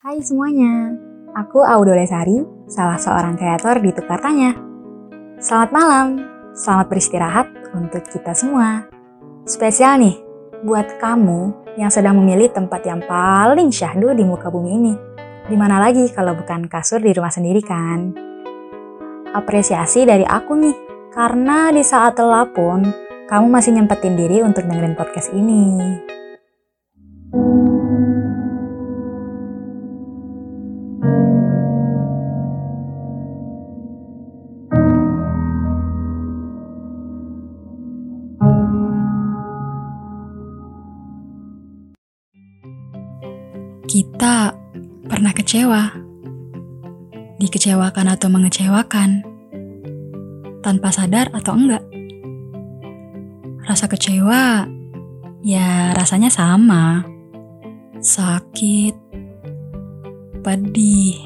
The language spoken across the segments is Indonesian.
Hai semuanya, aku Audo Lesari, salah seorang kreator di Tukar Tanya. Selamat malam, selamat beristirahat untuk kita semua. Spesial nih, buat kamu yang sedang memilih tempat yang paling syahdu di muka bumi ini. Di mana lagi kalau bukan kasur di rumah sendiri kan? Apresiasi dari aku nih, karena di saat lelah pun, kamu masih nyempetin diri untuk dengerin podcast ini. Kecewa, dikecewakan atau mengecewakan, tanpa sadar atau enggak. Rasa kecewa, ya rasanya sama, sakit, pedih.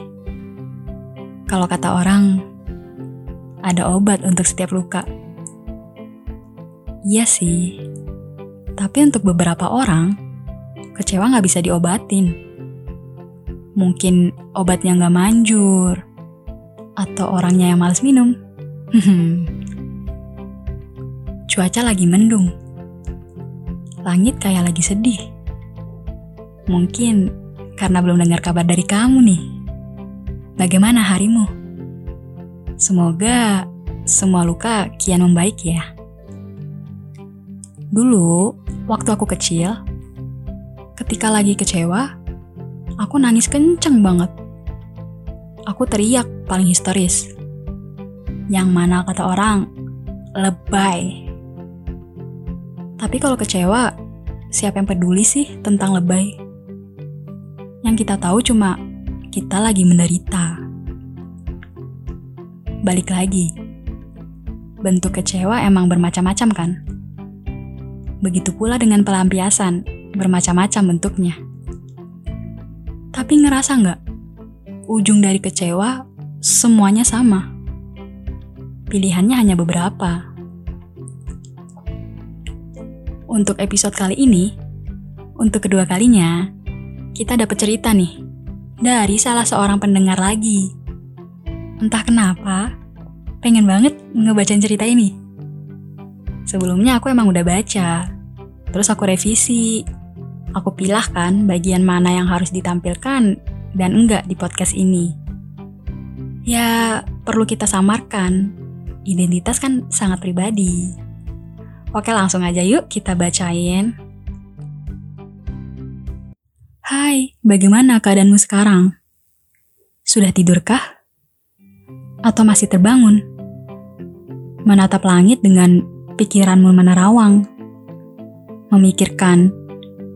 Kalau kata orang, ada obat untuk setiap luka. Iya sih, tapi untuk beberapa orang, kecewa nggak bisa diobatin mungkin obatnya nggak manjur, atau orangnya yang males minum. Cuaca lagi mendung, langit kayak lagi sedih. Mungkin karena belum dengar kabar dari kamu nih. Bagaimana harimu? Semoga semua luka kian membaik ya. Dulu, waktu aku kecil, ketika lagi kecewa, Aku nangis kenceng banget. Aku teriak paling histeris. Yang mana kata orang, lebay. Tapi kalau kecewa, siapa yang peduli sih tentang lebay? Yang kita tahu cuma kita lagi menderita. Balik lagi, bentuk kecewa emang bermacam-macam kan? Begitu pula dengan pelampiasan, bermacam-macam bentuknya. Tapi ngerasa nggak? Ujung dari kecewa, semuanya sama. Pilihannya hanya beberapa. Untuk episode kali ini, untuk kedua kalinya, kita dapat cerita nih dari salah seorang pendengar lagi. Entah kenapa, pengen banget ngebacain cerita ini. Sebelumnya aku emang udah baca, terus aku revisi, Aku pilah kan bagian mana yang harus ditampilkan dan enggak di podcast ini. Ya, perlu kita samarkan. Identitas kan sangat pribadi. Oke, langsung aja yuk kita bacain. Hai, bagaimana keadaanmu sekarang? Sudah tidurkah? Atau masih terbangun? Menatap langit dengan pikiranmu menerawang. Memikirkan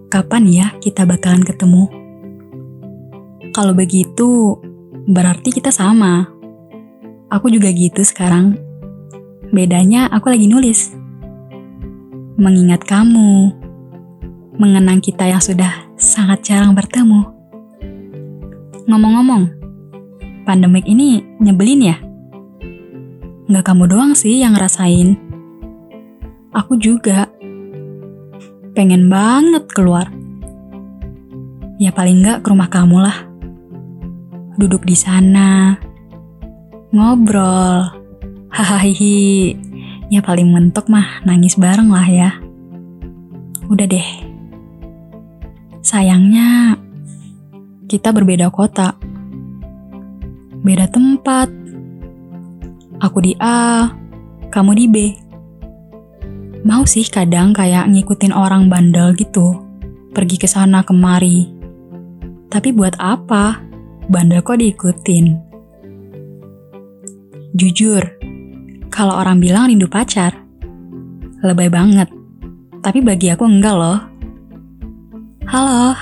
kapan ya kita bakalan ketemu? Kalau begitu, berarti kita sama. Aku juga gitu sekarang. Bedanya aku lagi nulis. Mengingat kamu, mengenang kita yang sudah sangat jarang bertemu. Ngomong-ngomong, pandemik ini nyebelin ya? Nggak kamu doang sih yang ngerasain. Aku juga pengen banget keluar. Ya paling nggak ke rumah kamu lah. Duduk di sana, ngobrol, hahaha. Ya paling mentok mah nangis bareng lah ya. Udah deh. Sayangnya kita berbeda kota. Beda tempat. Aku di A, kamu di B. Mau sih kadang kayak ngikutin orang bandel gitu, pergi ke sana kemari. Tapi buat apa? Bandel kok diikutin? Jujur, kalau orang bilang rindu pacar, lebay banget. Tapi bagi aku enggak loh. Halo,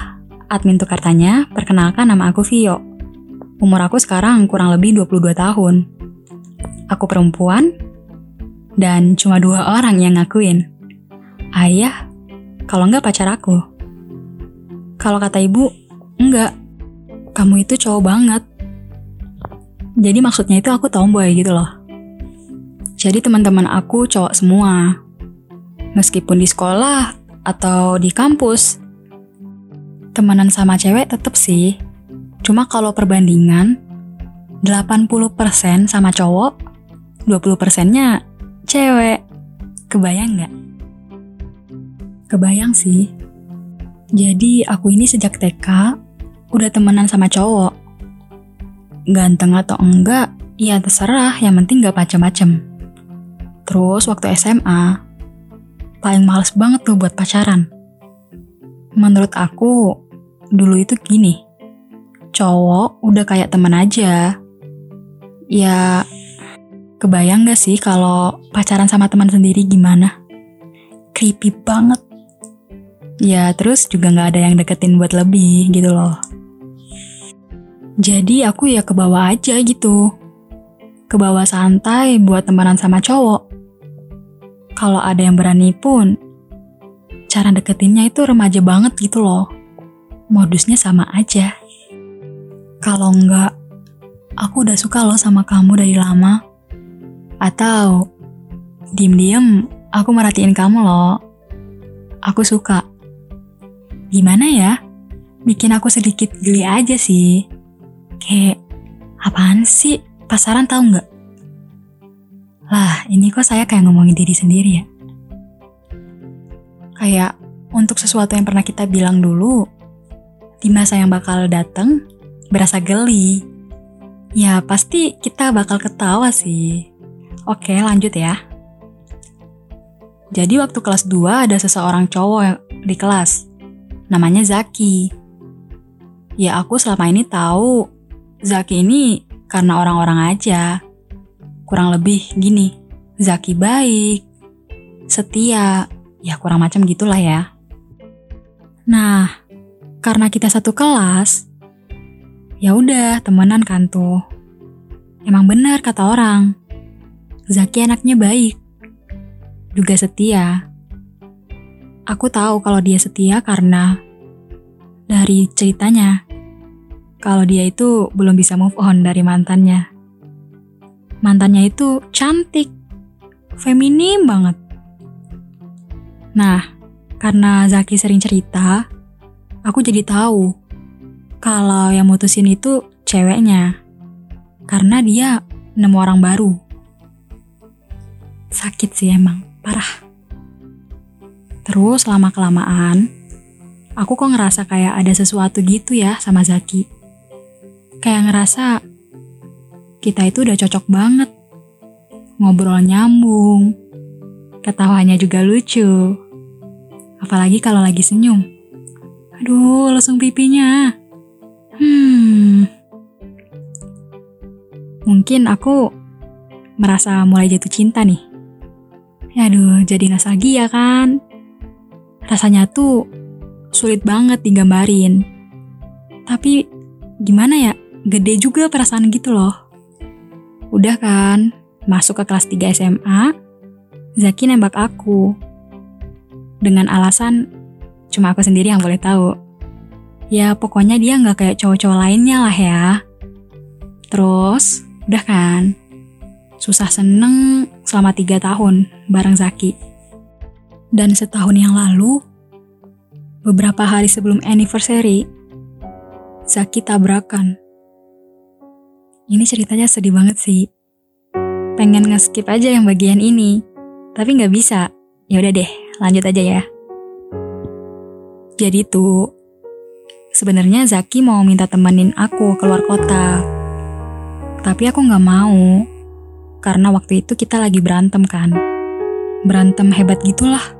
admin tukar tanya, perkenalkan nama aku Vio. Umur aku sekarang kurang lebih 22 tahun. Aku perempuan, dan cuma dua orang yang ngakuin. Ayah, kalau enggak pacar aku. Kalau kata ibu, enggak. Kamu itu cowok banget. Jadi maksudnya itu aku tomboy gitu loh. Jadi teman-teman aku cowok semua. Meskipun di sekolah atau di kampus. Temenan sama cewek tetep sih. Cuma kalau perbandingan 80% sama cowok, 20%-nya cewek. Kebayang nggak? Kebayang sih. Jadi aku ini sejak TK udah temenan sama cowok. Ganteng atau enggak, ya terserah, yang penting gak macem-macem. Terus waktu SMA, paling males banget tuh buat pacaran. Menurut aku, dulu itu gini, cowok udah kayak temen aja. Ya, kebayang gak sih kalau pacaran sama teman sendiri gimana? Creepy banget. Ya, terus juga gak ada yang deketin buat lebih gitu loh. Jadi aku ya ke bawah aja gitu. Ke bawah santai buat temenan sama cowok. Kalau ada yang berani pun, cara deketinnya itu remaja banget gitu loh. Modusnya sama aja. Kalau enggak, aku udah suka loh sama kamu dari lama. Atau, diem-diem aku merhatiin kamu loh. Aku suka. Gimana ya? Bikin aku sedikit geli aja sih. Kayak, apaan sih? Pasaran tahu nggak? Lah, ini kok saya kayak ngomongin diri sendiri ya? Kayak, untuk sesuatu yang pernah kita bilang dulu, di masa yang bakal datang, berasa geli. Ya, pasti kita bakal ketawa sih. Oke, lanjut ya. Jadi waktu kelas 2 ada seseorang cowok di kelas. Namanya Zaki. Ya aku selama ini tahu Zaki ini karena orang-orang aja. Kurang lebih gini, Zaki baik, setia, ya kurang macam gitulah ya. Nah, karena kita satu kelas, ya udah temenan kan tuh. Emang benar kata orang, Zaki anaknya baik, juga setia. Aku tahu kalau dia setia karena dari ceritanya kalau dia itu belum bisa move on dari mantannya. Mantannya itu cantik, feminim banget. Nah, karena Zaki sering cerita, aku jadi tahu kalau yang mutusin itu ceweknya. Karena dia nemu orang baru. Sakit sih emang, parah. Terus lama-kelamaan, aku kok ngerasa kayak ada sesuatu gitu ya sama Zaki kayak ngerasa kita itu udah cocok banget. Ngobrol nyambung, ketawanya juga lucu. Apalagi kalau lagi senyum. Aduh, langsung pipinya. Hmm. Mungkin aku merasa mulai jatuh cinta nih. Aduh, jadi nostalgia kan? Rasanya tuh sulit banget digambarin. Tapi gimana ya? gede juga perasaan gitu loh. Udah kan, masuk ke kelas 3 SMA, Zaki nembak aku. Dengan alasan, cuma aku sendiri yang boleh tahu. Ya pokoknya dia nggak kayak cowok-cowok lainnya lah ya. Terus, udah kan, susah seneng selama tiga tahun bareng Zaki. Dan setahun yang lalu, beberapa hari sebelum anniversary, Zaki tabrakan ini ceritanya sedih banget sih. Pengen nge-skip aja yang bagian ini, tapi nggak bisa. Ya udah deh, lanjut aja ya. Jadi tuh, sebenarnya Zaki mau minta temenin aku keluar kota. Tapi aku nggak mau, karena waktu itu kita lagi berantem kan. Berantem hebat gitulah.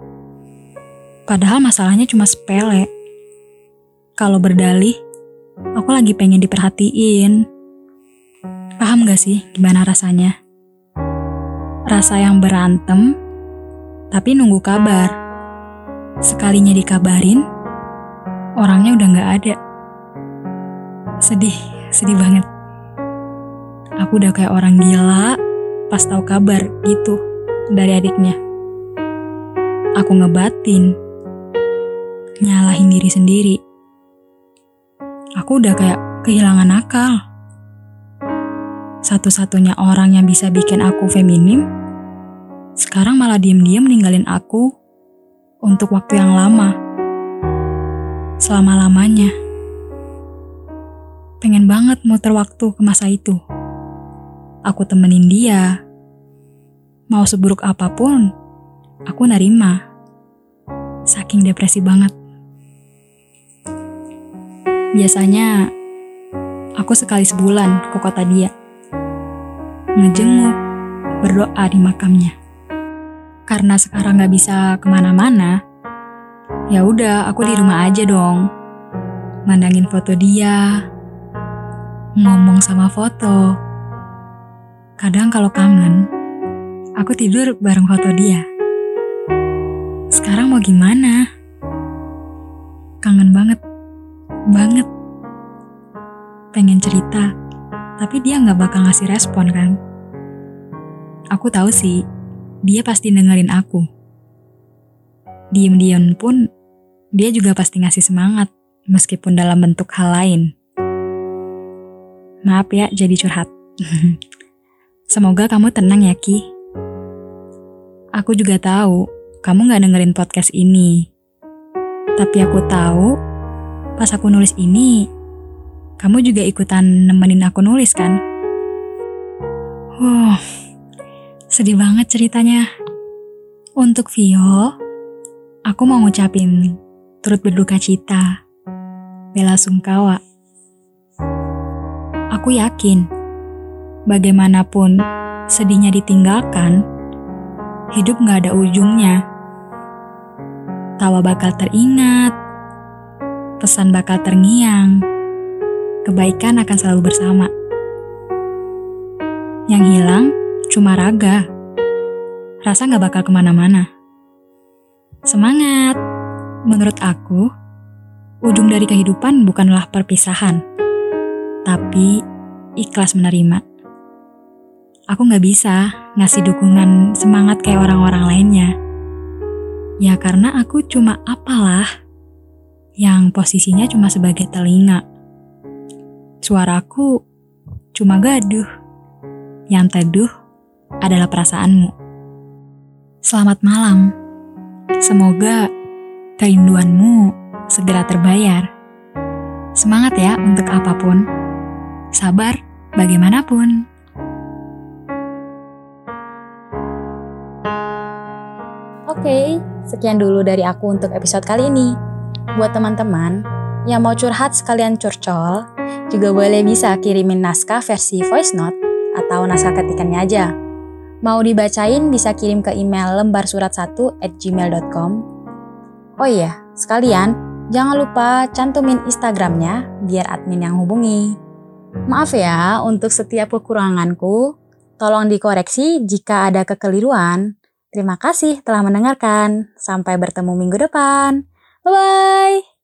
Padahal masalahnya cuma sepele. Kalau berdalih, aku lagi pengen diperhatiin, Paham gak sih gimana rasanya? Rasa yang berantem, tapi nunggu kabar. Sekalinya dikabarin, orangnya udah gak ada. Sedih, sedih banget. Aku udah kayak orang gila pas tahu kabar gitu dari adiknya. Aku ngebatin, nyalahin diri sendiri. Aku udah kayak kehilangan akal satu-satunya orang yang bisa bikin aku feminim, sekarang malah diem-diem ninggalin aku untuk waktu yang lama. Selama-lamanya. pengen banget muter waktu ke masa itu. Aku temenin dia. Mau seburuk apa pun, aku nerima. Saking depresi banget. Biasanya, aku sekali sebulan ke kota dia. Ngejenguk, berdoa di makamnya. Karena sekarang gak bisa ke mana-mana, ya udah aku di rumah aja dong. Mandangin foto dia, ngomong sama foto. Kadang kalau kangen, aku tidur bareng foto dia. Sekarang mau gimana? Kangen banget, banget. Pengen cerita, tapi dia nggak bakal ngasih respon kan? Aku tahu sih, dia pasti dengerin aku. Diem-diem pun, dia juga pasti ngasih semangat, meskipun dalam bentuk hal lain. Maaf ya jadi curhat. Semoga kamu tenang ya Ki. Aku juga tahu kamu gak dengerin podcast ini. Tapi aku tahu pas aku nulis ini, kamu juga ikutan nemenin aku nulis kan? Wow, sedih banget ceritanya. Untuk Vio, aku mau ngucapin turut berduka cita, bela sungkawa Aku yakin, bagaimanapun sedihnya ditinggalkan, hidup gak ada ujungnya. Tawa bakal teringat, pesan bakal terngiang, kebaikan akan selalu bersama. Yang hilang cuma raga, rasa gak bakal ke mana-mana. Semangat! Menurut aku, ujung dari kehidupan bukanlah perpisahan tapi ikhlas menerima. Aku gak bisa ngasih dukungan semangat kayak orang-orang lainnya. Ya karena aku cuma apalah yang posisinya cuma sebagai telinga. Suaraku cuma gaduh. Yang teduh adalah perasaanmu. Selamat malam. Semoga kerinduanmu segera terbayar. Semangat ya untuk apa pun sabar bagaimanapun. Oke, sekian dulu dari aku untuk episode kali ini. Buat teman-teman yang mau curhat sekalian curcol, juga boleh bisa kirimin naskah versi voice note atau naskah ketikannya aja. Mau dibacain bisa kirim ke email lembar surat 1 at gmail.com. Oh iya, sekalian jangan lupa cantumin Instagramnya biar admin yang hubungi. Maaf ya untuk setiap kekuranganku. Tolong dikoreksi jika ada kekeliruan. Terima kasih telah mendengarkan. Sampai bertemu minggu depan. Bye bye.